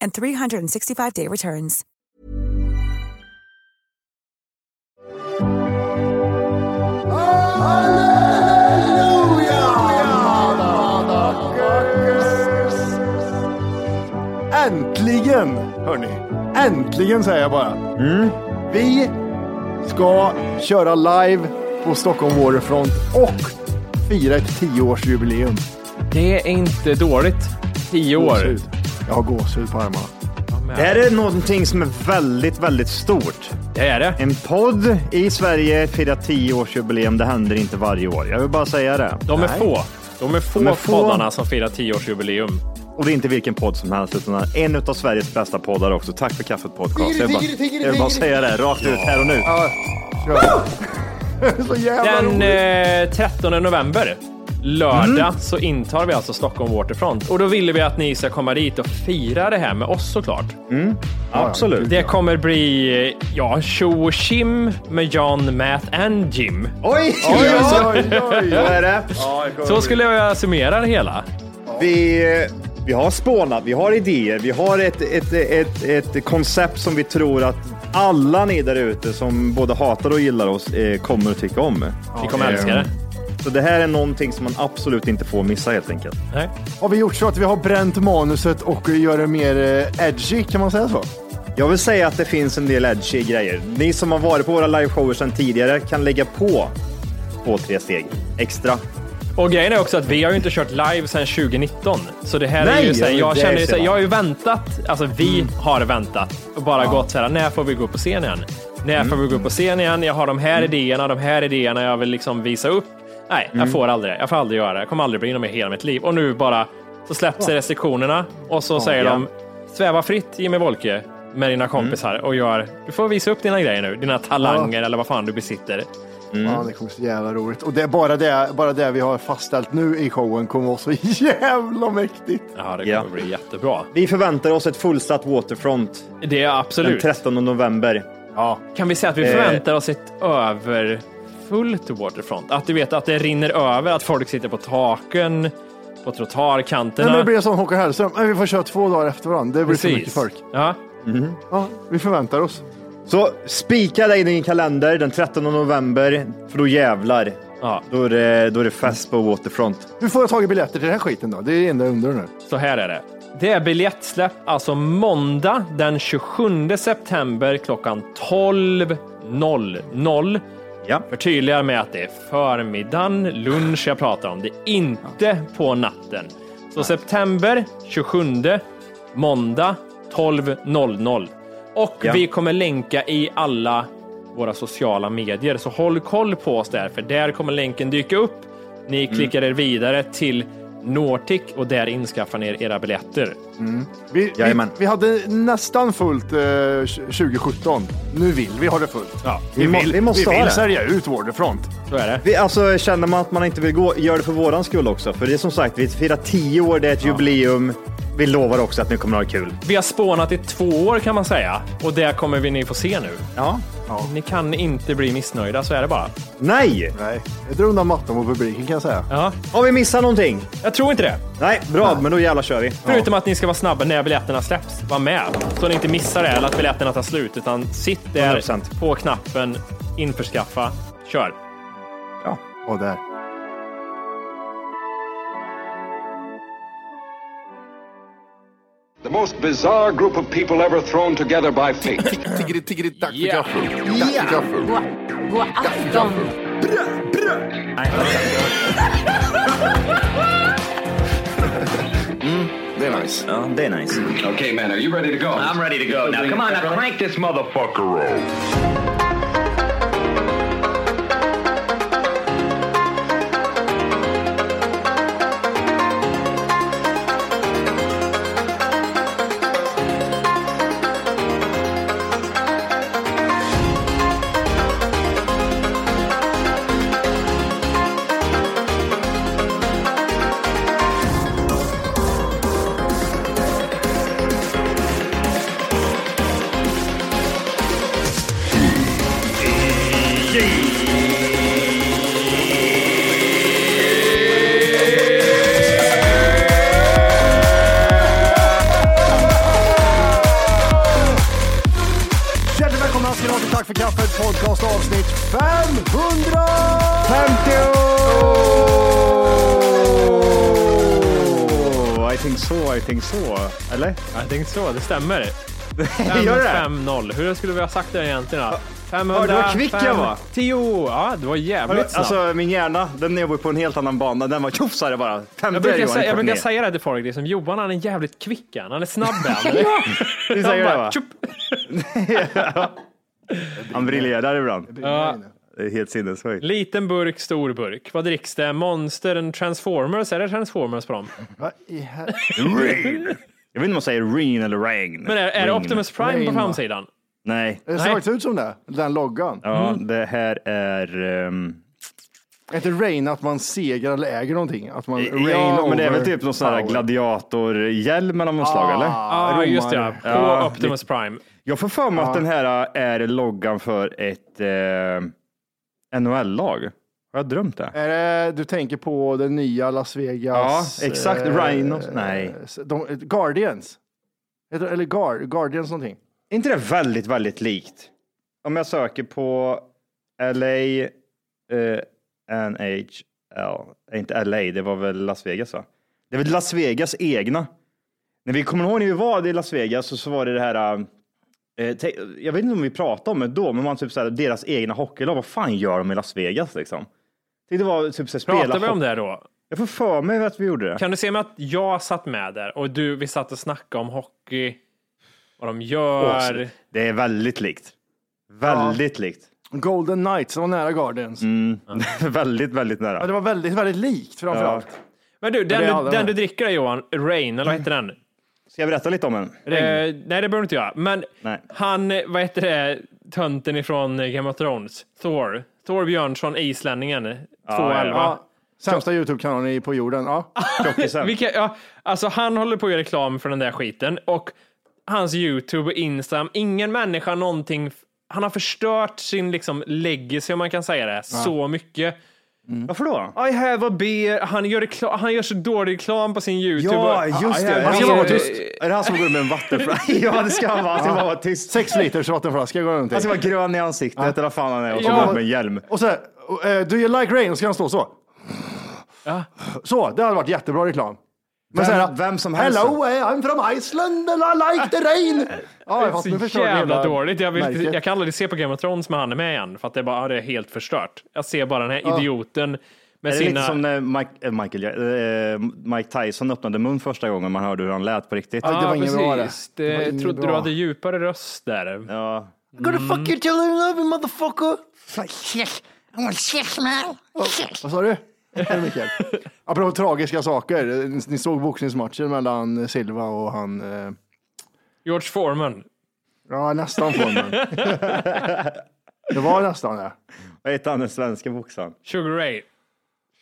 and 365-day returns. Äntligen, hörni. Äntligen säger jag bara. Vi ska köra live på Stockholm Waterfront och fira ett tioårsjubileum. Det är inte dåligt. Tio år. Jag har gåshud på armarna. Det här är någonting som är väldigt, väldigt stort. Det är det. En podd i Sverige firar 10-årsjubileum. Det händer inte varje år. Jag vill bara säga det. De är Nej. få. De är få, De är få. poddarna som firar tioårsjubileum. Och det är inte vilken podd som helst, utan en av Sveriges bästa poddar också. Tack för kaffet podcast. Jag vill bara, jag vill bara säga det rakt ut här och nu. Ja, kör. Så jävla Den roligt. eh, 13 november, lördag, så intar vi alltså Stockholm Waterfront. Och då ville vi att ni ska komma dit och fira det här med oss såklart. Absolut. Det kommer bli, ja, tjo och tjim med John, Matt and Jim. Oj! Oj, oj, oj, oj. är det. Så skulle jag summera det hela. Vi, vi har spånat, vi har idéer, vi har ett, ett, ett, ett koncept som vi tror att alla ni där ute som både hatar och gillar oss eh, kommer att tycka om. Vi kommer älska det. Så det här är någonting som man absolut inte får missa helt enkelt. Nej. Har vi gjort så att vi har bränt manuset och gör det mer eh, edgy, kan man säga så? Jag vill säga att det finns en del edgy grejer. Ni som har varit på våra liveshower sedan tidigare kan lägga på två, tre steg extra. Och grejen är också att vi har ju inte kört live sedan 2019. Så det här är Nej, ju så här, jag känner ju ser så här, man. jag har ju väntat, alltså vi har väntat och bara gått så här, när får vi gå upp på scen igen? När får vi gå upp på scen igen? Jag har de här idéerna, de här idéerna jag vill liksom visa upp. Nej, jag får aldrig det. Jag får aldrig göra det. Jag kommer aldrig bli inom i hela mitt liv. Och nu bara så släpps restriktionerna och så säger ja. de sväva fritt Jimmy Wolke med dina kompisar och gör, du får visa upp dina grejer nu, dina talanger eller vad fan du besitter. Ja, det kommer så jävla roligt. Och det är bara det, bara det vi har fastställt nu i showen kommer vara så jävla mäktigt. Ja, det kommer Ja. bli jättebra. Vi förväntar oss ett fullsatt Waterfront Det är den absolut. 13 november. Ja, Kan vi säga att vi Eh. förväntar oss ett överfullt Waterfront? Att du vet att det rinner över, att folk sitter på taken, på Nej, trottoarkanterna. men det blir som Håkan Hellström. Nej, Vi får köra två dagar efter varandra. Det blir för mycket folk. Ja. Ja, vi förväntar oss. Så spika dig i din kalender den 13 november, för då jävlar. ja, Då är det, då är det fest på Waterfront. Hur får jag tag i biljetter till den här skiten då? Det är det enda jag undrar nu. så här är det. Det är biljettsläpp alltså måndag den 27 september klockan 12.00. Ja. Förtydligar med att det är förmiddagen, lunch jag pratar om. Det är inte på natten. Så september 27, måndag 12.00. Och Ja. vi kommer länka i alla våra sociala medier, så håll koll på oss där, för där kommer länken dyka upp. Ni klickar er vidare till Nortic och där inskaffar ni er era biljetter. Vi, vi, Jajamän. vi hade nästan fullt eh, 2017. Nu vill vi ha det fullt. Ja, Vi må- vi måste vi ha vill det. sälja ut Waterfront. så är det. Vi, alltså, känner man att man inte vill gå, gör det för våran skull också. För det är som sagt, vi firar 10 år, det är ett jubileum. Vi lovar också att ni kommer att ha kul. Vi har spånat i två år kan man säga och det kommer vi ni få se nu. Ja. Ni kan inte bli missnöjda, så är det bara. Nej! Nej, jag drar undan mattan på publiken kan jag säga. Ja, Har vi missat någonting? jag tror inte det. Nej, bra, men då jävlar kör vi. Förutom att ni ska vara snabba när biljetterna släpps. Var med, så ni inte missar det eller att biljetterna tar slut. Utan sitt där 100%. på knappen, införskaffa, kör. Ja. Och där. The The most bizarre group of people ever thrown together by fate. Tiggeri, tiggeri, dack för Ja. gaffel. Dack för gaffel. God, god afton. Mm, det är nice. Ja, det är nice. okay, man, are you ready to go? I'm ready to go. Now, come on, now crank this motherfucker up. Think so. Eller? Jag tänkte så, det stämmer. Gör det? 5-0. Hur skulle vi ha sagt det egentligen då? 500, Ja, det var kvick jag var. 10. Ja, det var jävligt snabbt. Alltså min hjärna, den jobbar på en helt annan bana. Den var tjoff sa det bara. 50 jag brukar, Johan, säga, jag brukar säga det till folk, liksom, Johan han är jävligt kvick han. Han är snabb han. Du säger det va? Han briljerar ibland. Ja, Det är helt sinnessjukt. liten burk, stor burk. Vad dricks det? Monster, en Transformers? Är det Transformers på dem? Va i hel- Rain. Jag vet inte om man säger rain eller regn. Men är, är det Rain. Optimus Prime Rain, på framsidan? Nej. Det ser faktiskt ut som det, den loggan. Ja, det här är... ehm, Är inte Rain att man segrar eller äger någonting? Att man rain ja, men det är väl typ någon sån här gladiatorhjälm av något slag, eller? Ah, Ja, just det. På Ja, Optimus Prime. Jag får för mig att den här är loggan för ett eh, NHL-lag. Har jag drömt det? Är det, du tänker på den nya Las Vegas? Ja, exakt. Rhinos. Nej. De, Guardians? Eller Guard, Guardians någonting? Är inte det väldigt, väldigt likt? Om jag söker på LA, eh, NHL, eh, inte LA, det var väl Las Vegas va? Det är väl Las Vegas egna. När vi kommer ihåg när vi var i Las Vegas och så var det det här, eh, jag vet inte om vi pratade om det då, men man typ såhär, deras egna hockeylag, vad fan gör de i Las Vegas liksom? Det var typ såhär, spela Pratar vi om det då? Jag får för mig att vi gjorde det. Kan du se mig att jag satt med där och du, vi satt och snackade om hockey, vad de gör. Det är väldigt likt. Väldigt likt. Golden Knights, det var nära Guardians. Mm. väldigt, väldigt Ja, nära. det var väldigt, väldigt likt framför Ja. Men du, den, du, den du dricker där, Johan, Rain, eller vad heter den? Ska jag berätta lite om den? Eh, nej, det behöver inte jag. Men Nej. han, eh, vad heter det, tönten ifrån eh, Game of Thrones, Thor, Thor Björnsson, islänningen, 211. Ja, sämsta Youtube-kanalen i- på jorden. Ja. Vilka, ja, alltså han håller på att göra reklam för den där skiten och hans Youtube och Instagram, ingen människa någonting, han har förstört sin liksom legacy om man kan säga det, så mycket. Varför då? I have a beer, han gör, reklam, han gör så dålig reklam på sin Youtube. Ja, just I det. Han ska vara beer. tyst. Är det han som går med en vattenflaska? ja, det ska han vara. Han ska bara vara tyst. Sex liters vattenflaska går runt Han i. ska vara grön i ansiktet eller vad fan han är och så Ja. går med en hjälm. Och så här, eh, do you like rain? Och så ska han stå så. Ja. Så, det hade varit jättebra reklam. Men Vem- så här, vem som helst. Hello, eh, I'm from Iceland and I like the rain. Ja, fast nu så förstår du jävla dåligt. Jag, vill, jag kan aldrig se på Game of Thrones med han är med igen, för att det, är bara, ja, det är helt förstört. Jag ser bara den här idioten med Är det sina... lite som när Mike, äh, Michael, äh, Mike Tyson öppnade mun första gången man hörde hur han lät på riktigt? Ja, det var inget bra det. precis. Det var Det, inget trodde bra. du hade djupare röst där. Ja. Gonna fuck you till you love you motherfucker. Vad sa du? Mikael? Apropå tragiska saker. Ni såg boxningsmatchen mellan Silva och han. eh, George Foreman. Ja, nästan formen. Det var nästan det. Vad heter han den svenska boxaren? Sugar Ray.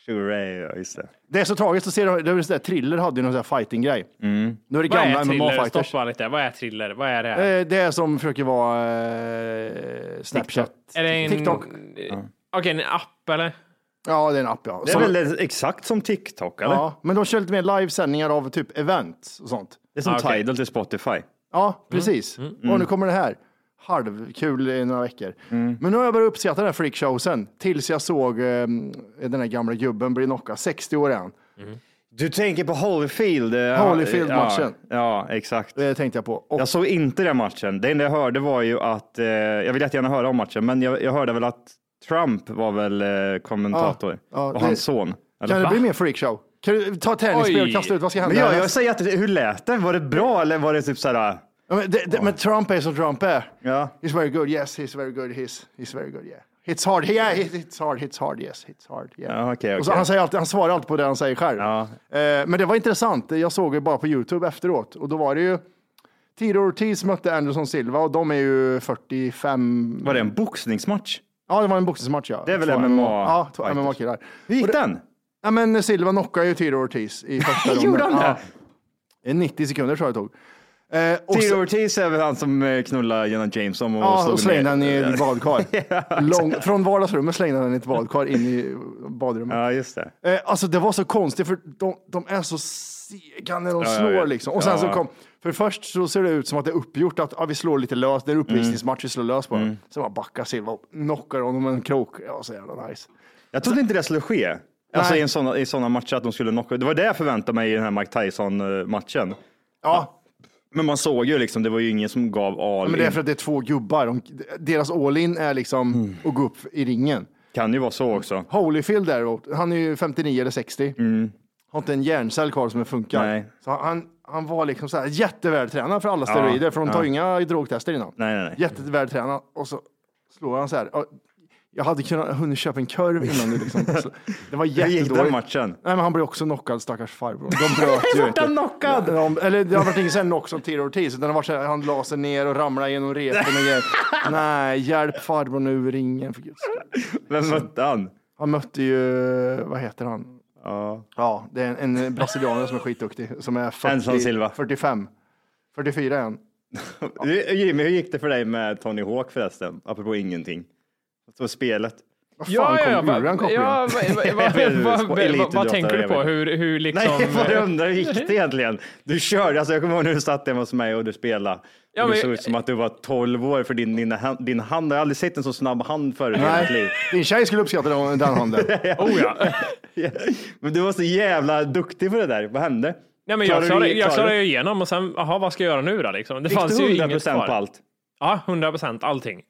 Sugar Ray, ja just det. Det är så tragiskt att se. Det var så där, Thriller hade ju någon sån här fighting-grej. Nu är det Vad är gamla? MMA-fighters. Stoppa lite. Vad är thriller? Vad är det? Eh, Det är som försöker vara eh, Snapchat. är det en... TikTok. Okej, en app eller? Ja, det är en app ja. Det är Som- väl exakt som TikTok, eller? ja. Men de kör lite mer livesändningar av typ events och sånt. Det är som Ah, okej. Tidal till Spotify. Ja, precis. Och nu kommer det här. Halvkul i några veckor. Men nu har jag börjat uppskatta den här freakshowsen tills jag såg eh, den här gamla gubben bli knockad. 60 år är han. Du tänker på Holyfield? eh, Holyfield-matchen. Ja, ja, exakt. Det tänkte jag på. Och, Jag såg inte den matchen. Det enda jag hörde var ju att, eh, jag vill jättegärna höra om matchen, men jag, jag hörde väl att Trump var väl eh, kommentator Ja, ja, och det- hans son. Eller? kan det bli mer freakshow? Kan du ta ett tennisspel och kasta ut? Vad ska Men hända? jag, jag säger att, hur lät det? Var det bra eller var det typ såhär? Ja, men, det, det, men Trump är som Trump är. Ja. He's very good, yes, he's very good, he's, he's very good, yeah. Hits hard, yeah, hits hard, hits hard, yes, hits hard, yeah. Ja, okej, Och så, han, säger alltid, han svarar alltid på det han säger själv. Ja. Eh, men det var intressant, jag såg det bara på YouTube efteråt och då var det ju Tiro Ortiz mötte Anderson Silva och de är ju 45. Var det en boxningsmatch? Ja, det var en boxningsmatch ja. Det är väl Två MMA Ja, två. MMA-killar. Hur gick den? Ja, men Silva knockade ju Tiro Ortiz i första ronden. Gjorde han det? Ja. 90 sekunder tror jag det tog. Eh, och Tiro Ortiz är väl han som eh, knullar Jenna Jameson och Ja, slog och slängde den i ett badkar. Lång, från vardagsrummet slängde den i ett badkar in i badrummet. Ja, just det. Eh, alltså det var så konstigt för de, de är så sega när de Ja, slår liksom. Och sen så kom, för först så ser det ut som att det är uppgjort att ja, vi slår lite löst, det är uppvisningsmatch, vi slår lös på Mm. Sen bara backar Silva och knockar honom med en krok. Ja, så jävla nice. Jag trodde inte det skulle ske. Alltså Nej. i, en såna, i sådana matcher att de skulle knocka. Det var det jag förväntade mig i den här Mike Tyson-matchen. Ja, Men man såg ju liksom, det var ju ingen som gav all men det är in. för att det är två gubbar. De, deras all-in är liksom Mm. att gå upp i ringen. Kan ju vara så också. Holyfield däremot, han är ju 59 eller 60. Har inte en hjärncell kvar som funkar. Nej. Så han, han var liksom så här jättevältränad för alla steroider, för de tar ja. inga drogtester innan. Nej, nej, nej. Jättevältränad och så slår han så här. Ja, Jag hade kunnat hunnit köpa en korv innan nu liksom. Det var Hur gick den jättedåligt. matchen? Nej, men han blev också knockad, stackars farbror. De bröt ju. Vart han knockad? De, eller det har varit ingen sån knock som Tiro Ortiz, utan det var så här, han la sig ner och ramlade genom repen och grejer. Nej, hjälp farbrorn ur ringen för guds skull. Vem mötte han? Han mötte ju, vad heter han? Ja. Ja, det är en, en brasilianare som är skitduktig, som är Anderson 40, Silva. 45. 44 är han. Jimmy, hur gick det för dig med Tony Hawk förresten? Apropå ingenting. Så spelet. Vad fan kom ur den kopplingen? ja, vad, vad, tänker du på? Hur, hur liksom... Nej, jag bara undrar hur gick det egentligen? Du körde, alltså jag kommer ihåg när du satt hemma hos mig och du spelade. Ja, och det men- såg ut som att du var 12 år för din, din, hand, din hand, jag har aldrig sett en så snabb hand förut i hela mitt liv. Din tjej skulle uppskatta den, den handen. Oh, ja. Men du var så jävla duktig på det där, vad hände? Nej, men jag Klarade jag klarade ju igenom och sen, jaha, vad ska jag göra nu då? Liksom? Det Fick fanns du ju 100 inget procent kvar. på allt? Ja, 100 procent, allting.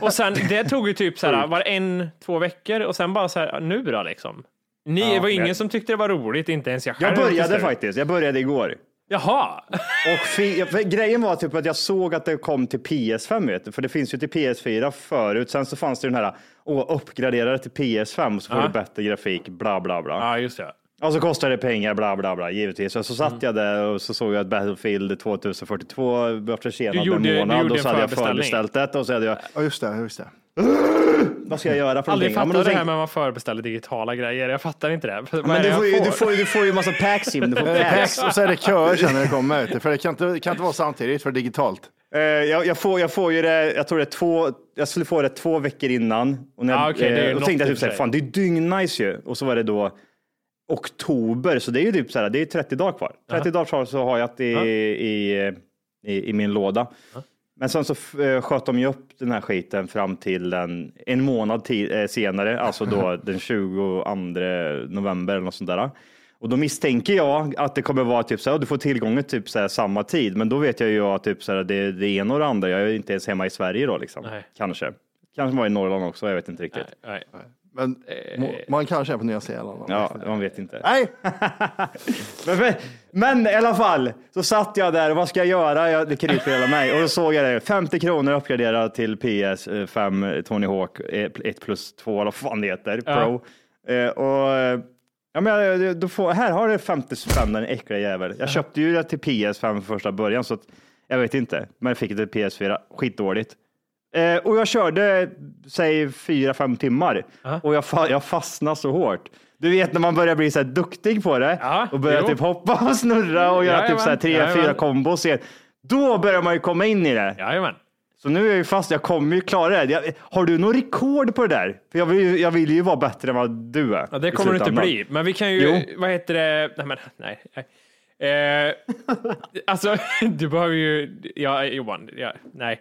och sen, det tog ju typ så här, var en, två veckor och sen bara så här, nu då liksom? Ni, Ja, det var ingen men- som tyckte det var roligt, inte ens jag själv. Jag började faktiskt, jag började igår. Jaha, Och grejen var typ att jag såg att det kom till PS5, vet du, för det finns ju till PS4 förut. Sen så fanns det den här, åh, uppgradera det till PS5 så får Ja. du bättre grafik, bla bla bla. ja just det. Och så kostar det pengar, bla bla bla, givetvis. Och så satt Mm. jag där och så såg jag att Battlefield 2042 var försenad Du en du månad gjorde och en så hade jag förbeställt det och så hade jag, Ja, just det, just det. vad ska jag göra för Aldrig någonting? Ja, men fattat då det här med att man förbeställer digitala grejer. Jag fattar inte det. Men du får, ju, jag du, får, du får ju massa packs Jim, du får Eh, packs. Och så är det köer sen när det kommer. du, För det kan inte, kan inte vara samtidigt för digitalt. Eh, jag, jag, får, jag får ju det, jag tror det är två, jag skulle få det två veckor innan. Och när Ja, jag, Ah, ju eh, något tänkte jag typ såhär, fan det är dyngnice ju. Och så var det då oktober, så det är ju typ såhär, det är 30 dagar kvar. 30 dagar kvar så har jag det i, i, i, i min låda. Men sen så eh, sköt de ju upp den här skiten fram till en, en månad eh, senare, alltså då den 22 november eller något sånt där. Och då misstänker jag att det kommer vara typ så här, du får tillgång till typ så här samma tid, men då vet jag ju att typ så här, det, det ena och det andra, jag är inte ens hemma i Sverige då liksom. Nej. Kanske. Kanske var i Norrland också, jag vet inte riktigt. Nej. Men må- man kanske är på Nya Zeeland. Ja, man vet inte. Nej, Men, men, men i alla fall, så satt jag där och vad ska jag göra? Jag, det kryper hela mig. Och då såg jag det, 50 kronor uppgraderad till PS5 Tony Hawk 1 plus 2, eller vad fan det heter, Ja. Pro. Eh, och, eh, ja, men, då får, här har du 50 spänn den äckliga jävel. Jag köpte ju det till PS5 från första början, så att, jag vet inte. Men jag fick det till PS4, skitdåligt. Eh, och jag körde, säg fyra, fem timmar och jag, fa- jag fastnade så hårt. Du vet när man börjar bli så duktig på det Ja, och börjar jo. typ hoppa och snurra och göra typ så tre, Jajamän, fyra jajamän. kombos. Då börjar man ju komma in i det. Jajamän. Så nu är jag ju fast, jag kommer ju klara det. Jag, har du någon rekord på det där? För jag vill, jag vill ju vara bättre än vad du är. Ja, det kommer det inte bli. Men vi kan ju, Jo. vad heter det? Nej, men nej. nej. Eh, alltså, du behöver ju, ja, Johan, ja, nej.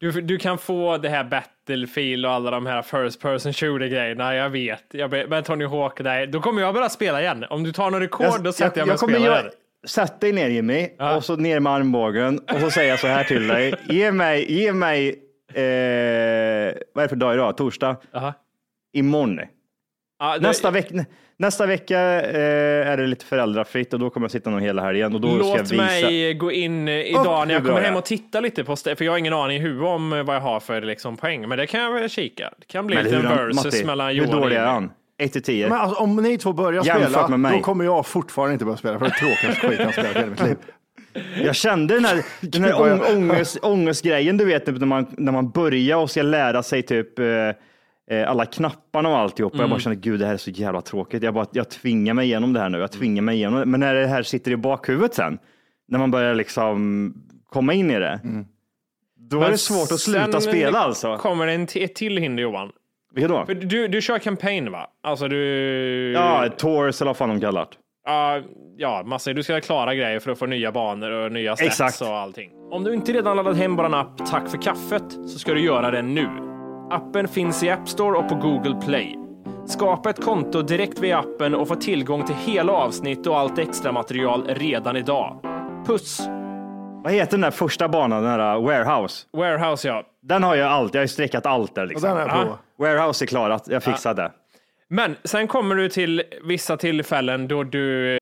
Du, du kan få det här Battlefield och alla de här first person shooter grejerna, jag vet. Jag be, men Tony Hawk, nej, då kommer jag börja spela igen. Om du tar någon rekord, då sätter jag mig och spelar igen. Sätt dig ner Jimmy Ja. och så ner med armbågen och så säger jag så här till dig. Ge mig, ge mig, eh, vad är det för dag idag? Torsdag? Aha. Imorgon. Det- Nästa, veck, nästa vecka eh, är det lite föräldrafritt och då kommer jag sitta nog hela helgen och då ska jag Låt visa. mig gå in eh, idag när jag hur kommer hem och titta lite på, för jag har ingen aning huvudet om vad jag har för liksom, poäng, men det kan jag väl kika. Det kan bli lite en hur, versus Matti, mellan hur Johan och dålig är han? 1 till 10? Men alltså, om ni två börjar Jämfört spela, med mig. då kommer jag fortfarande inte börja spela, för det är tråkigaste skit jag har spelat i hela mitt liv. Jag kände den här, den här ång, ångest, ångestgrejen, du vet, typ, när, man, när man börjar och ska lära sig typ eh, alla knapparna och alltihop. Och Mm. jag bara kände, gud, det här är så jävla tråkigt. Jag, bara, jag tvingar mig igenom det här nu. Jag tvingar mig igenom det. Men när det här sitter i bakhuvudet sen, när man börjar liksom komma in i det, då är Men det svårt att sluta spela alltså. kommer det en ett till hinder Johan. Vilka då? För du, du kör campaign va? Alltså du... Ja, Tours eller vad fan de kallar det. Ja, ja, massa. Du ska klara grejer för att få nya banor och nya stats Exakt. och allting. Om du inte redan laddat hem vår app Tack för kaffet så ska du göra det nu. Appen finns i App Store och på Google Play. Skapa ett konto direkt via appen och få tillgång till hela avsnitt och allt extra material redan idag. Puss! Vad heter den där första banan, den där uh, warehouse? Warehouse ja. Den har jag allt, jag har ju streckat allt där Och liksom. den är jag på. Warehouse är klarat, jag fixade det. Men sen kommer du till vissa tillfällen då du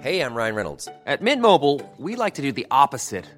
Hey, I'm Ryan Reynolds. At Mint Mobile, we like to do the opposite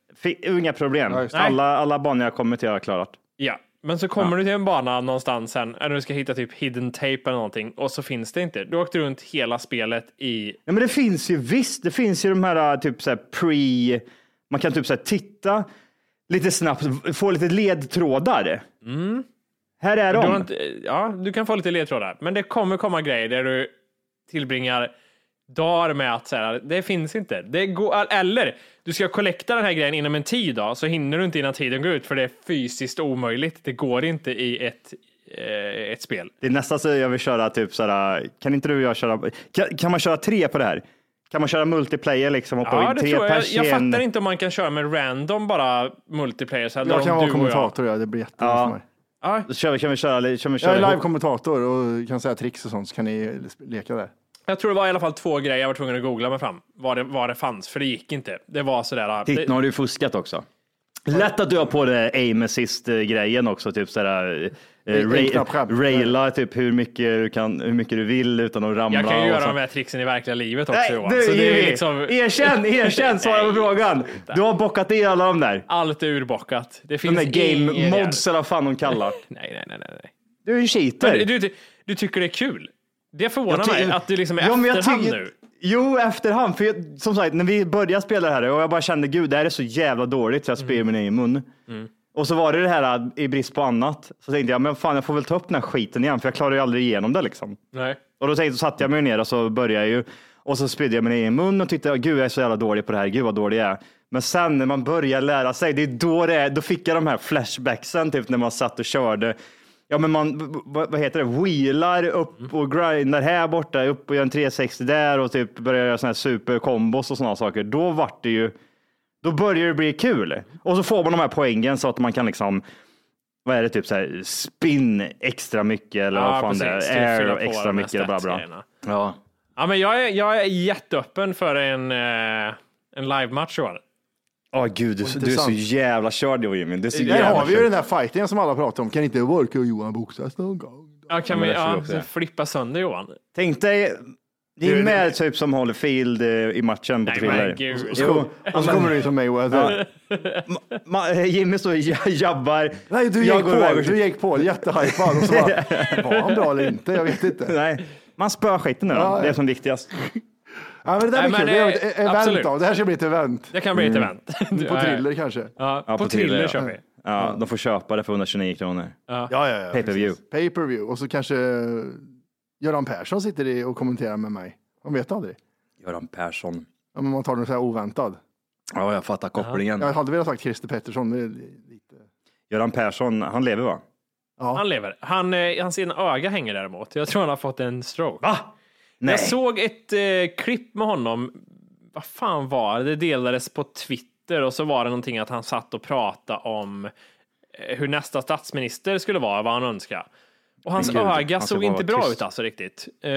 Inga problem. Ja, alla, alla banor jag kommer till har jag klarat. Ja, men så kommer du till en bana någonstans sen, eller du ska hitta typ hidden tape eller någonting och så finns det inte. Du åkte runt hela spelet i... Ja, men det finns ju visst, det finns ju de här typ så här pre, man kan typ så här titta lite snabbt, få lite ledtrådar. Här är Du, de. inte, ja, du kan få lite ledtrådar, men det kommer komma grejer där du tillbringar dagar med att säga det finns inte. Det går, eller du ska kollekta den här grejen inom en tid då, så hinner du inte innan tiden går ut för det är fysiskt omöjligt. Det går inte i ett, eh, ett spel. Det är nästan så jag vill köra typ så här, kan inte du och jag köra, kan, kan man köra tre på det här? Kan man köra multiplayer liksom? Hoppa Ja, in det tre tror jag. Jag en- fattar inte om man kan köra med random bara multiplayer. Så här, Jag då kan vara du och jag. kommentator, ja. det blir jättebra Ja. för mig. Ja, Då kör vi, kan vi köra, kan vi Jag köra är ihop? live-kommentator och kan säga tricks och sånt, så kan ni leka där. Jag tror det var i alla fall två grejer jag var tvungen att googla mig fram. Vad det, vad det fanns, för det gick inte. Det var sådär. Titta, Det, nu har du fuskat också. Lätt att du har på det aim assist grejen också, typ sådär. Eh, knapp själv. raila typ hur mycket du, kan, hur mycket du vill utan att ramla. jag kan ju göra de här tricksen i verkliga livet också Nej, Johan. du, Så det är liksom, Erkänn, erkänn, svara på frågan. Du har bockat i alla de där. allt är urbockat. Det De finns där game mods eller vad fan de kallar. Nej, nej, nej, nej. nej. Du är en cheater. Men du, du, du tycker det är kul? Det förvånar mig att du liksom i Ja, efterhand nu. Jo, efterhand. För jag, som sagt, när vi började spela det här och jag bara kände, gud, det här är så jävla dåligt så jag spyr i min egen mun. Och så var det det här i brist på annat. Så tänkte jag, men fan, jag får väl ta upp den här skiten igen, för jag klarar ju aldrig igenom det liksom. Nej. Och då tänkte, så satte jag mig ner och så började jag ju. Och så spydde jag min egen mun och tyckte, gud, jag är så jävla dålig på det här. Gud, vad dålig jag är. Men sen när man börjar lära sig, det är då det är, då fick jag de här flashbacksen, typ när man satt och körde. Ja, men man, vad heter det, wheelar upp och grindar här borta, upp och gör en 360 där och typ börjar göra såna här superkombos och sådana saker. Då vart det ju, då börjar det bli kul. Och så får man de här poängen så att man kan liksom, vad är det, typ så här spin extra mycket eller Ja, vad fan det precis. är, Fylla air på extra de här mycket, bla bla. statsgrejerna. Åh gud, du, du är så jävla körd Jimmy. Du är så Där jävla har vi ju den där fighten som alla pratar om. Kan inte Wolke och Johan boxas någon gång? Ja, kan vi ja, flippa sönder Johan? Tänk dig, det är med typ som Holyfield eh, i matchen på Nej, thriller. Och så, och så kommer du som Mayweather. Ma- Jimmy står och ja- jabbar. Nej, du gick på, och- du gick på jättehypad och så bara, var han bra eller inte? Jag vet inte. Nej, man spöar skiten nu. Ja, Det är ja. som viktigast. Ja, men det där blir kul. Det är det- event absolut. då. Det här ska bli ett event. Det kan bli ett event. På thriller kanske. Ja, Ja, på, thriller ja. kör vi. Ja, de får köpa det för 129 kronor. Ja, ja, ja. Pay per view. Pay per view. Och så kanske Göran Persson sitter i och kommenterar med mig. Man vet aldrig. Göran Persson. Ja, men man tar den så här oväntad. Ja, jag fattar kopplingen. Jag hade velat sagt Christer Pettersson. Det är lite... Göran Persson, han lever va? Han lever. Han, eh, hans ena öga hänger däremot. Jag tror han har fått en stroke. Va? Nej. Jag såg ett eh, klipp med honom. Vad fan var det? Det delades på Twitter och så var det någonting att han satt och pratade om eh, hur nästa statsminister skulle vara, vad han önskade. Och hans gud, öga han såg inte bra tyst. ut alltså riktigt. Eh,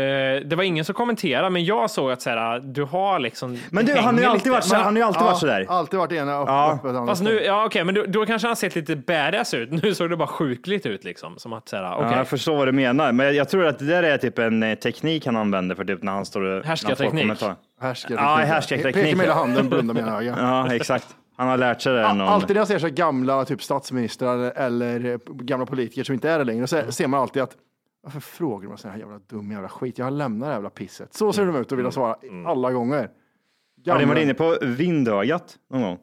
det var ingen som kommenterade, men jag såg att så här, du har liksom. Men du, han har ju alltid varit så, han har ju alltid varit sådär. Alltid varit ena upp, Ja. uppe, Fast nu, ja okej, men då, då kanske han sett lite badass ut. Nu såg det bara sjukligt ut liksom. Som att säga, okej. Ja, jag förstår vad du menar, men jag, jag tror att det där är typ en eh, teknik han använder för typ när han står och... Härskarteknik. Härskarteknik. Ja, härskarteknik, Pekar med hela ja. handen, blundar med ena ögat. Ja, exakt. Han har lärt sig det. Ja, någon- Alltid när jag ser så gamla typ statsministrar eller eh, gamla politiker som inte är det längre, så ser man alltid att varför frågar man sån här jävla dum jävla skit? Jag har lämnat det här jävla pisset. Så ser de ut och vill svara alla gånger. Har ni Gamla- varit inne på vindögat någon gång?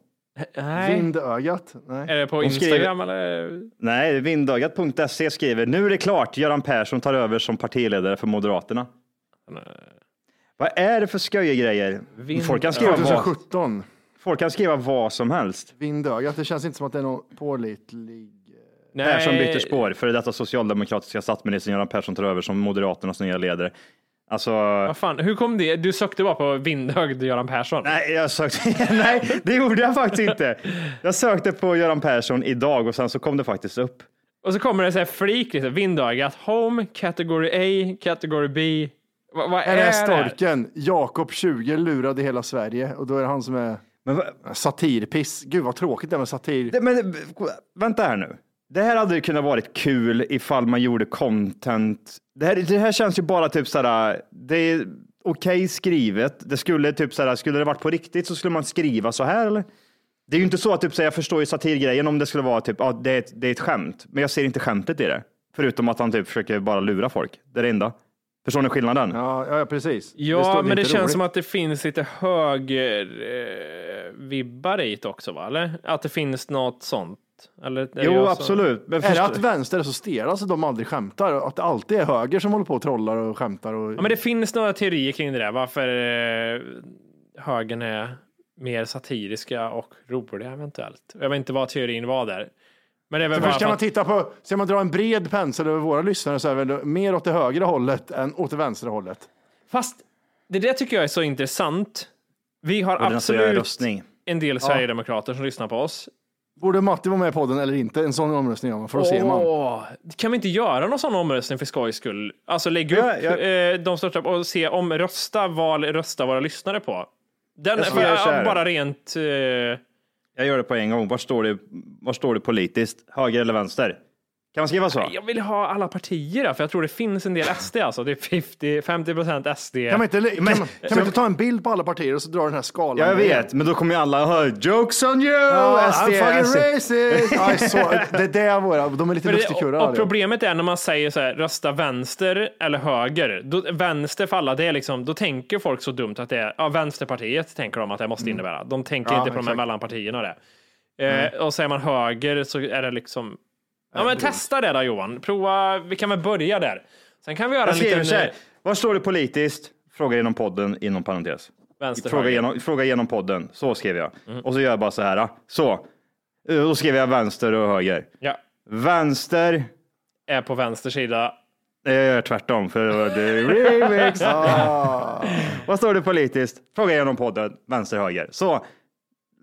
Nej. Vindögat? Nej. Är det på Hon skriver- Instagram eller? Nej, vindögat.se skriver nu är det klart, Göran Persson tar över som partiledare för Moderaterna. Vad är det för skojgrejer? Vind- Folk kan, skriva vad, 2017. Folk kan skriva vad som helst. Vindögat. Det känns inte som att det är någon pålitlig... Persson byter spår. Före detta socialdemokratiska statsministern Göran Persson tar över som Moderaternas nya ledare. Alltså, Vad fan, hur kom det? Du sökte bara på vindögd Göran Persson? nej, jag sökte, nej, det gjorde jag faktiskt inte. Jag sökte på Göran Persson idag och sen så kom det faktiskt upp. Och så kommer det så här flik, lite, vindögat, home, category A, category B. Va, vad Är är det det? storken? Jakob 20 lurade hela Sverige och då är det han som är Men satirpiss. Gud vad tråkigt det är med satir. Det, men vänta här nu. Det här hade ju kunnat varit kul ifall man gjorde content. Det här, det här känns ju bara typ såhär, det är okej skrivet. Det skulle typ såhär, skulle det varit på riktigt så skulle man skriva så här eller? Det är ju inte så att typ, så jag förstår ju satirgrejen om det skulle vara typ, ja, det, är ett, det är ett skämt, men jag ser inte skämtet i det. Förutom att han typ försöker bara lura folk. Det är det enda. Förstår ni skillnaden? Ja, ja precis. Ja, står- men det känns roligt. som att det finns lite höger eh, vibbar i det också, va? Eller? Att det finns något sånt? Eller, det Jo, som- absolut. Men Är det att vänster är så stela så de aldrig skämtar? Att det alltid är höger som håller på och trollar och skämtar? Och... Ja, men det finns några teorier kring det där, varför eh, högern är mer satiriska och roliga eventuellt. Jag vet inte vad teorin var där. Men det är väl Så bara först för kan man titta på, ska man dra en bred pensel över våra lyssnare så är det väl mer åt det högra hållet än åt det vänstra hållet. Fast det där tycker jag är så intressant. Vi har absolut en del Sverigedemokrater som lyssnar på oss. Borde Matti vara med i podden eller inte? En sån omröstning gör man, för då ser man. Kan vi inte göra någon sån omröstning för skojs skull? Alltså lägga Ja, upp ja. Eh, de största och se om rösta, val, rösta våra lyssnare på. Den Jag här. bara rent... Eh, jag gör det på en gång. Var står det, var står det politiskt? Höger eller vänster? Kan man skriva så? jag vill ha alla partier för jag tror det finns en del SD alltså. Det är 50, 50 procent SD. Kan man, inte, kan, man, kan man inte ta en bild på alla partier och så dra den här skalan? Ja, jag vet, men då kommer ju alla höra jokes on you! Ja, SD, I'm fucking SD. racist! Ja, så, det är det våra, de är lite det, lustigkurrar. och, och problemet är när man säger så här, rösta vänster eller höger. Då, vänster för alla, det är liksom, då tänker folk så dumt att det är, ja, vänsterpartiet tänker de att det måste innebära. De tänker Ja, inte på de här exakt. mellanpartierna och det. Eh, och säger man höger så är det liksom, ja men testa det då Johan. Prova, vi kan väl börja där. Sen kan vi göra Jag en skriver liten här. eh, Var står det politiskt? Fråga inom podden, inom parentes. vänster Fråga höger. igenom, fråga igenom podden. Så skrev jag. Mm. Och så gör jag bara så här. Så. Eh, Då skrev jag vänster och höger. Ja, Vänster. är på vänster sida. Jag gör tvärtom för det är remix. Ah. Vad står det politiskt? Fråga igenom podden. Vänster, höger. Så.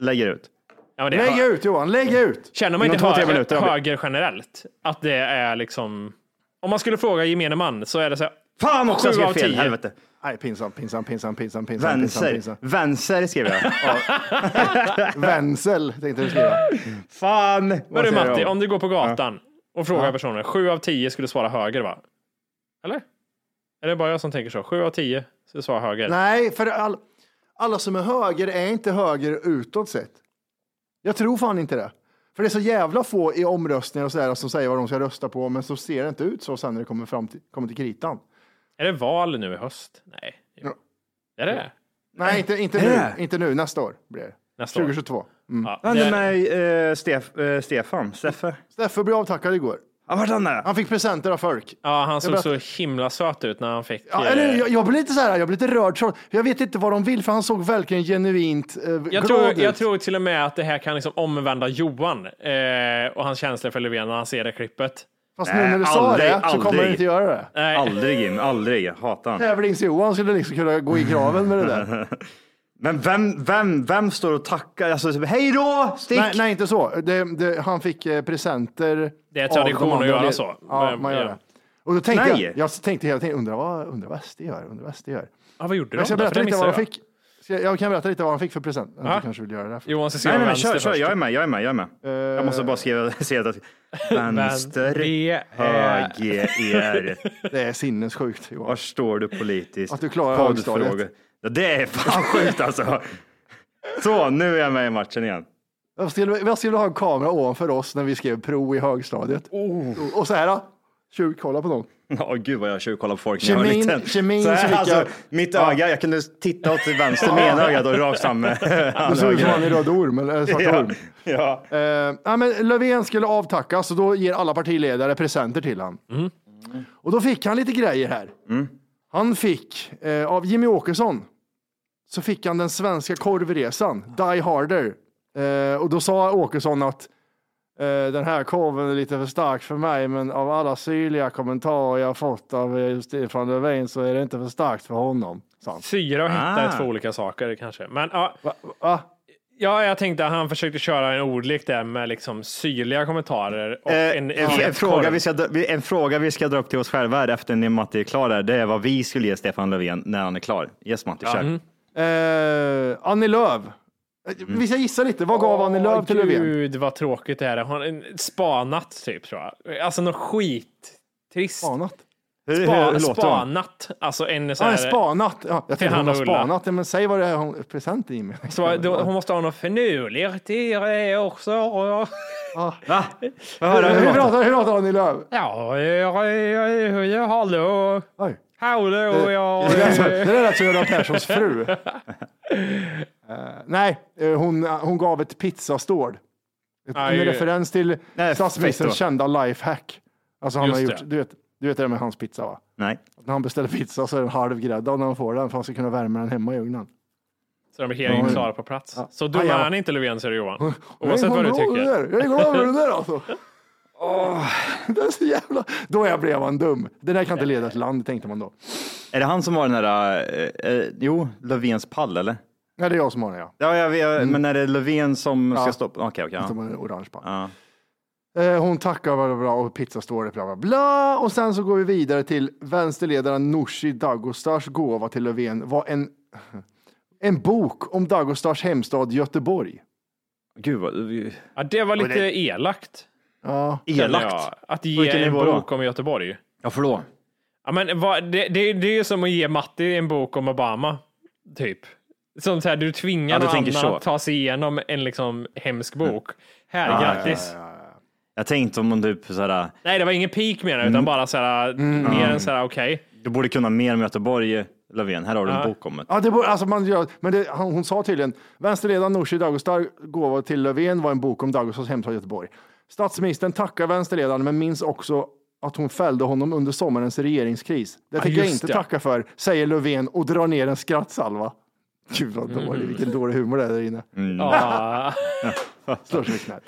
Lägger ut. Ja, men det är Lägg hö- ut Johan, lägg ut! Känner man inte höger, minuter höger generellt? Att det är liksom, om man skulle fråga gemene man så är det så här, Fan också, jag Sju skrev av fel. tio. Helvete. Nej, pinsamt, pinsamt, pinsamt, pinsamt, pinsamt, pinsamt, Vänster. pinsamt. Vänster skrev jag. Vänsel tänkte du skriva. Fan. Men Vad du Matti, om du går på gatan och frågar personer, sju av tio skulle svara höger va? Eller? Är det bara jag som tänker så? Sju av tio skulle svara höger. Nej, för all, alla som är höger är inte höger utåt sett. Jag tror fan inte det. För det är så jävla få i omröstningar och sådär som säger vad de ska rösta på, men så ser det inte ut så sen när det kommer fram till, kommer till kritan. Är det val nu i höst? Nej. Ja. Är det Nej, inte, inte Är nu. Inte nu. Nästa år blir det. Nästa år? 2022. Mm. Ja, det- hände med eh, Stef, eh, Stefan? Steffe? Steffe blev avtackad igår. Ja, vart han är? Han fick presenter av folk. Ja, han såg så himla söt ut när han fick... Ja, eh, eller, jag, jag blev lite så här, jag blev lite rörd. Jag vet inte vad de vill, för han såg verkligen genuint eh, jag, glad tror, ut. jag tror till och med att det här kan liksom omvända Johan eh, och hans känslor för Löfven när han ser det klippet. Fast nu när du sa aldrig, det så kommer aldrig. han inte göra det. Nej. Aldrig Jim, aldrig. Hatar han. Tävlings-Johan skulle liksom kunna gå i graven med det där. Men vem, vem, vem står och tackar? Alltså, hej då, stick! nej, nej, inte så. Det, det, han fick eh, presenter. Det är tradition de att göra så. Ja, Men, man gör ja. det. Och då tänkte Nej. jag, jag tänkte hela tiden, undrar vad, undrar vad SD gör, undrar vad SD gör. Ja, vad gjorde de Jag ska berätta lite vad jag. fick. Jag, jag kan berätta lite vad han fick för present. Ja. Du kanske vill göra det. Johan ska skriva Nej, nej, men vänster kör, kör. först. Jag är med, jag är med, jag är med. Jag måste bara skriva, se att vänster, höger, Det är sinnessjukt Johan. Var står du politiskt? Att du klarar Poddfrågor. högstadiet. Ja, det är fan sjukt alltså. Så, nu är jag med i matchen igen. Jag skulle, jag skulle ha en kamera ovanför oss när vi skrev prov i högstadiet. Oh. Och så här, tjukt, kolla på dem. Ja, gud vad jag tjuvkollar på folk när jag var liten. kemin Så här, alltså, jag- mitt öga, jag kunde titta åt vänster med ena ögat och rakt fram med andra såg ut som han i ögat. Röd Orm, eller Svarta Ja, Orm. ja. Eh, ja, men Löfven skulle avtackas och då ger alla partiledare presenter till han. Och då fick han lite grejer här. Han fick eh, av Jimmy Åkesson så fick han den svenska korvresan, Die Harder. Eh, och då sa Åkesson att eh, den här korven är lite för stark för mig, men av alla syrliga kommentarer jag fått av eh, Stefan Löfven så är det inte för starkt för honom. Syra och hitta Ah. är två olika saker kanske. Men ja, Va? Ja, jag tänkte att han försökte köra en ordlek där med liksom syrliga kommentarer och Eh, en, en, en, en, fråga vi ska, en fråga vi ska dra upp till oss själva här efter när Matti är klar där, det är vad vi skulle ge Stefan Löfven när han är klar. Yes Matti, kör. Mm. Eh, Annie Lööf. Eh, Vi ska gissa lite. Vad gav Annie Lööf till Löfven? Gud vad tråkigt det här är. Hon spanat typ tror jag. Alltså något skit. Trist. Spanat? Hur, Spa, hur spanat. Alltså en så Ja, här, en spanat. Ja, jag tänkte hon har spanat. Ja, Men säg vad det är hon present i med. så, då, hon måste ha något finurligt i det också. Va? Får jag Hur, pratar, hur pratar Annie Lööf? Ja, ja, ja, ja, hallå. Oj. Hallå, ja. Det där det lät som Göran Perssons fru. Eh, nej, eh, hon, hon gav ett pizzastål. En referens till statsministerns kända lifehack. Alltså han Just har det. gjort, du vet, du vet det där med hans pizza va? Nej. När han beställer pizza så är den halvgräddad när han får den för att han ska kunna värma den hemma i ugnen. Så de är helt Ja, klara på plats. ja. Så dum är han inte Löfven, säger Johan. Oavsett är vad du tycker. där. Jag är glad över det där alltså. Det är så jävla... Då jag blev han dum. Det där kan inte leda till land, tänkte man då. Är det han som har den här, eh, eh, jo, Löfvens pall eller? Ja, det är jag som har den ja. Ja, jag, vet, men är det Löfven som ska Ja. stoppa? Okej, okej. Som ja. en orange pall. Ja. Eh, Hon tackar bla, bla, bla och pizza står det bla bla bla. Och sen så går vi vidare till vänsterledaren Nooshi Dagostars gåva till Löfven var en, en bok om Dagostars hemstad Göteborg. Gud vad Ja, det var lite elakt. Ja, elakt. jag. Att ge en då? bok om Göteborg. Ja, för då? Ja, men vad, det, det, det är ju som att ge Matti en bok om Obama, typ. Som så här, du tvingar Ja, någon annan att ta sig igenom en liksom hemsk bok. Här, Ja, grattis. Jag tänkte om man typ såhär, Nej, det var ingen peak med det, Mm. utan bara så här, mer än så här, okej. du borde kunna mer om Göteborg, Löfven. Här har du en Ja. bok om det. Ja, det borde, alltså man gör, men det, han, hon sa tydligen, vänsterledaren Nooshi Dagostar gåva till Löfven var en bok om Dagostars hemstad Göteborg. Statsministern tackar vänsterledaren men minns också att hon fällde honom under sommarens regeringskris. Det Ja, tänker jag just inte det. tacka för, säger Löfven och drar ner en skrattsalva. Gud vad dålig, vilken dålig humor det är där inne. Ja, Slår sig i knät.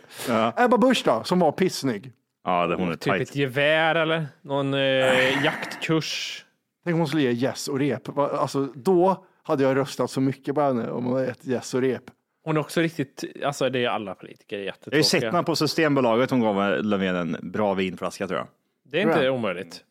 Ebba Busch då, som var pissnygg. Ja, det, hon är typ ett gevär eller någon eh, jaktkurs. Tänk om hon skulle ge gäss och rep. Va- Alltså, då hade jag röstat så mycket på henne om hon hade gett gäss och rep. Hon är också riktigt, alltså det är alla politiker Jag har ju jättetråkiga. sett mig på Systembolaget, hon gav Löfven en bra vinflaska tror jag. Det är inte omöjligt.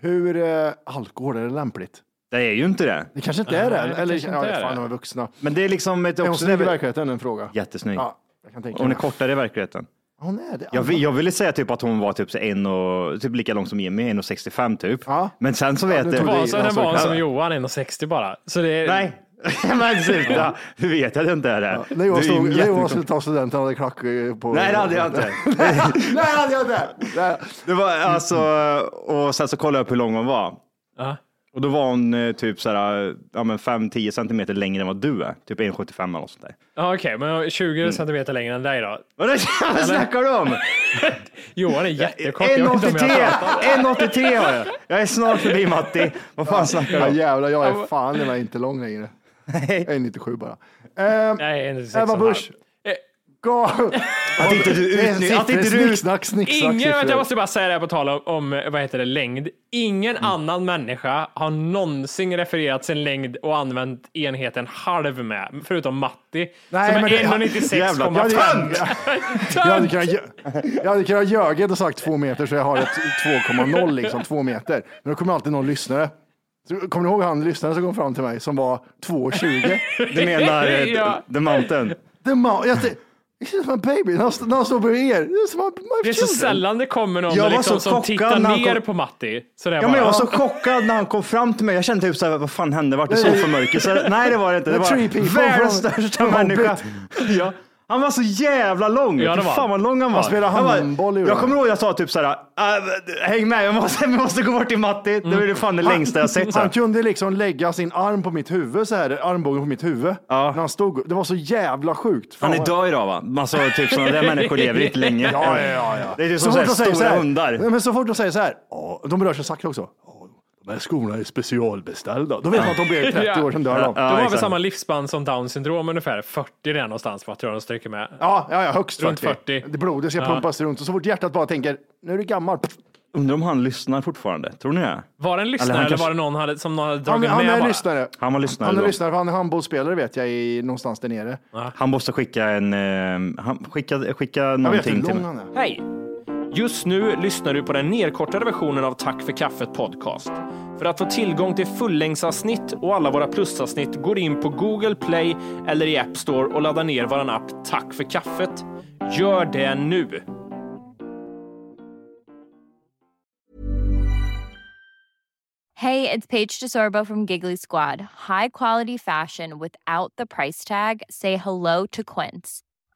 Hur eh, alkohol är det lämpligt? Det är ju inte det. Det kanske inte är det. Nej, det Eller kanske ja, är fan, det. de är vuxna. Men det är liksom ett Är hon också... snygg i verkligheten? En fråga. Jättesnygg. Ja, jag kan tänka Hon är mig. kortare i verkligheten. Hon är det. Jag, jag ville säga typ att hon var typ, så en och, typ lika lång som Jimmy, 1,65 typ. Ja. Men sen så vet du... tog Var det- så den var som Johan, 1,60 bara. Så det är... Nej, men sluta. Du vet att det inte är det. När jag, Du är stod, när jag jättekon- skulle ta studenten hade jag klack eh, på... Nej, det hade jag inte. Nej, det hade jag inte. Nej. Det var alltså, och sen så kollade jag upp hur lång hon var. Ja. Och då var hon eh, typ såhär, ja men 5-10 centimeter längre än vad du är. Typ 1,75 eller något sånt där. Ja, Okej, men 20 Mm. centimeter längre än dig då? Vad det- snackar du om? Johan är jättekort. jag vet inte om jag 1,83! 1,83 har jag. Jag är snart förbi Matti. Vad fan snackar du Ja, om? jävlar, jag är fan det var inte lång längre. Jag är 97 bara. Eh, Nej, 1,96 Ebba. Busch. Eh, Gå. Att inte du utnyttjar, att inte siffror, du Snicksnack, snicksnack. Ingen, vänta, jag måste bara säga det här på tal om, om vad heter det, längd. Ingen annan människa har någonsin refererat sin längd och använt enheten halv med, förutom Matti. Nej, som men är det- 1,96,5. Jag hade kunnat, jag hade kunnat ljögit och sagt två meter så jag har ett 2,0 liksom, två meter. Men då kommer alltid någon lyssnare. Kommer ni ihåg han lyssnaren som kom fram till mig som var 2,20? Du menar eh, Ja. The Mountain? The tänkte, It's my baby, när han, står bredvid er. It's my, my Det är så sällan det kommer någon Jag var liksom, så som tittar ner kom- på Matti. Så det Ja, men jag bara, var så chockad när han kom fram till mig. Jag kände typ såhär, vad fan hände? Vart det så för mörker? Så, nej, det var det inte. Det var världens största människa. Ja. Han var så jävla lång. Ja, det var fan vad lång han var. spelade Jag bara- handboll, gjorde Jag han. kommer ihåg jag sa typ såhär, "Ah, häng med, jag måste, jag måste gå bort till Matti. Det var det fan det längsta jag sett. Så. Han här. kunde liksom lägga sin arm på mitt huvud så här, armbågen på mitt huvud. Ja. När han stod. Det var så jävla sjukt. Fan Han är död idag va? Man sa typ sådana där människor lever inte länge. Ja, ja, ja, ja. Det är Så som så de säger stora så här- hundar. Men så fort de säger så här, "Åh", de rör sig sakta också. "Åh, De här skorna är specialbeställda. Då vet man att de blir 30 år sedan dör de. de har väl exakt. samma livsspann som down syndrom ungefär, 40 där någonstans vad tror jag de stryker med. Ja, ja, ja, högst Runt 40. 40. Det blodet ska Ja. pumpas runt och så fort hjärtat bara tänker, nu är du gammal. Undrar om han lyssnar fortfarande? Tror ni det? Var det en lyssnare Eller eller, var det någon hade, som någon hade Han, dragit han med är bara? lyssnare. Han var lyssnare Han är lyssnare, för han är handbollsspelare vet jag, i, någonstans där nere. Han måste skicka en, eh, han skicka, skicka Jag vet någonting hur till lång mig. han är. Hej! Just nu lyssnar du på den nedkortade versionen av Tack för kaffet podcast. För att få tillgång till fullängdsavsnitt och alla våra plusavsnitt går in på Google Play eller i App Store och laddar ner vår app Tack för kaffet. Gör det nu! Hej, det är Paige DeSorbo från Giggly Squad. High quality fashion without the price tag. Say hello to Quince.